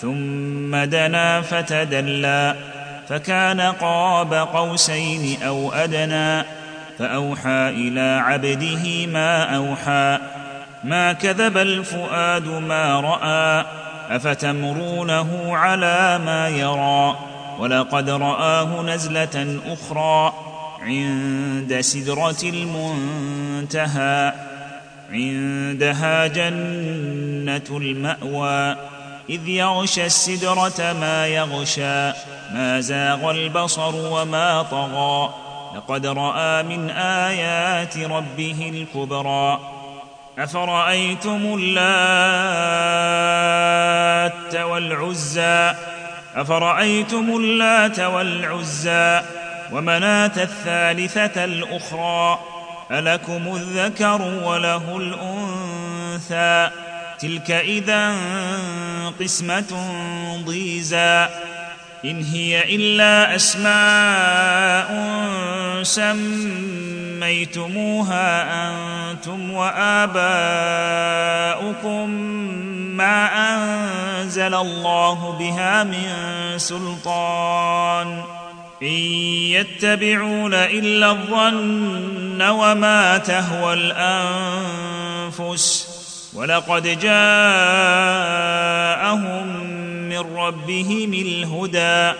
ثم دنا فتدلى فكان قاب قوسين أو أدنى فأوحى إلى عبده ما أوحى ما كذب الفؤاد ما رأى أفتمرونه على ما يرى ولقد رآه نزلة أخرى عند سدرة المنتهى عندها جنة المأوى. إذ يغشى السدرة ما يغشى ما زاغ البصر وما طغى. لقد رأى من آيات ربه الكبرى. أفرأيتم اللات والعزى؟ أفرأيتم اللات والعزى؟ ومناة الثالثة الأخرى. ألكم الذكر وله الأنثى. تلك إذا قسمة ضيزى إن هي إلا أسماء سميتموها أنتم وآباؤكم ما أنزل الله بها من سلطان. إن يتبعون إلا الظن وما تهوى الأنفس. ولقد جاءهم من ربهم الهدى.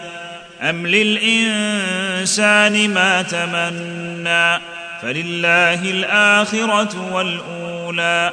أم للإنسان ما تمنى؟ فلله الآخرة والأولى.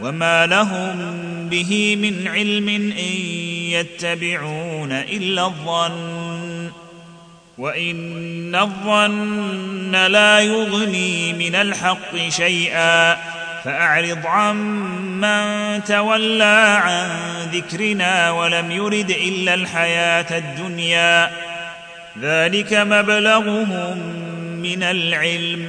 وما لهم به من علم ان يتبعون الا الظن وان الظن لا يغني من الحق شيئا فاعرض عمن تولى عن ذكرنا ولم يرد الا الحياة الدنيا ذلك مبلغهم من العلم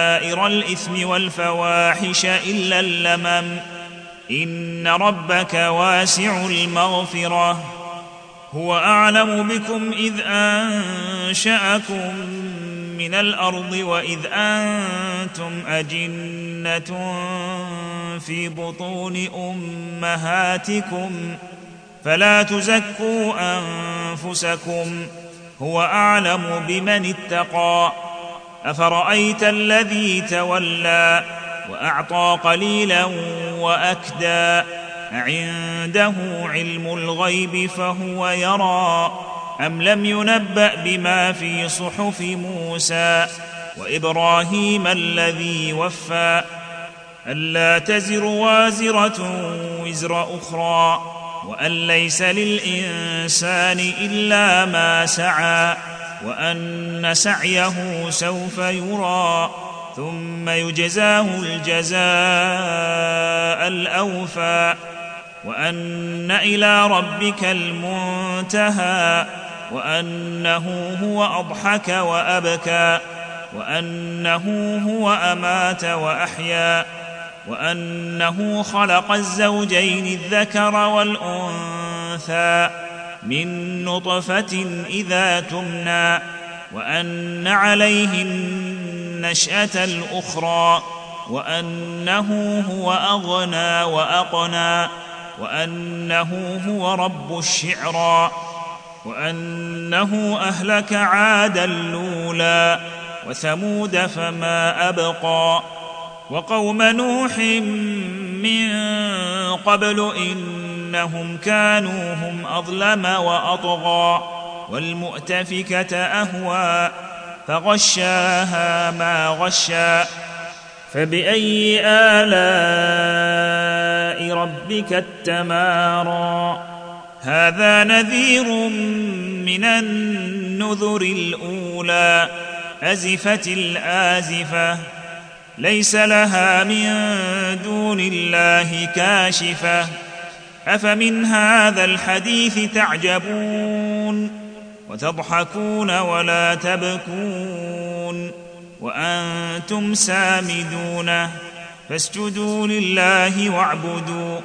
الإثم والفواحش إلا اللمم. إن ربك واسع المغفرة. هو أعلم بكم إذ أنشأكم من الأرض وإذ أنتم أجنة في بطون أمهاتكم. فلا تزكوا أنفسكم. هو أعلم بمن اتقى. أفرأيت الذي تولى وأعطى قليلا وأكدى عنده علم الغيب فهو يرى أم لم ينبأ بما في صحف موسى وإبراهيم الذي وفى ألا تزر وازرة وزر أخرى وأن ليس للإنسان إلا ما سعى وأن سعيه سوف يرى ثم يجزاه الجزاء الأوفى وأن إلى ربك المنتهى وأنه هو أضحك وأبكى وأنه هو أمات وأحيا وأنه خلق الزوجين الذكر والأنثى من نطفة إذا تمنى وأن عليه النشأة الأخرى وأنه هو أغنى وأقنى وأنه هو رب الشعرى وأنه أهلك عادا الاولى وثمود فما أبقى. وقوم نوح من قبل انهم كانوا هم أظلم وأطغى والمؤتفكة أهوى فغشاها ما غشى فبأي آلاء ربك التمارى؟ هذا نذير من النذر الأولى أزفت الآزفة ليس لها من دون الله كاشفة. أفمن هذا الحديث تعجبون وتضحكون ولا تبكون وأنتم سامدون فاسجدوا لله واعبدوا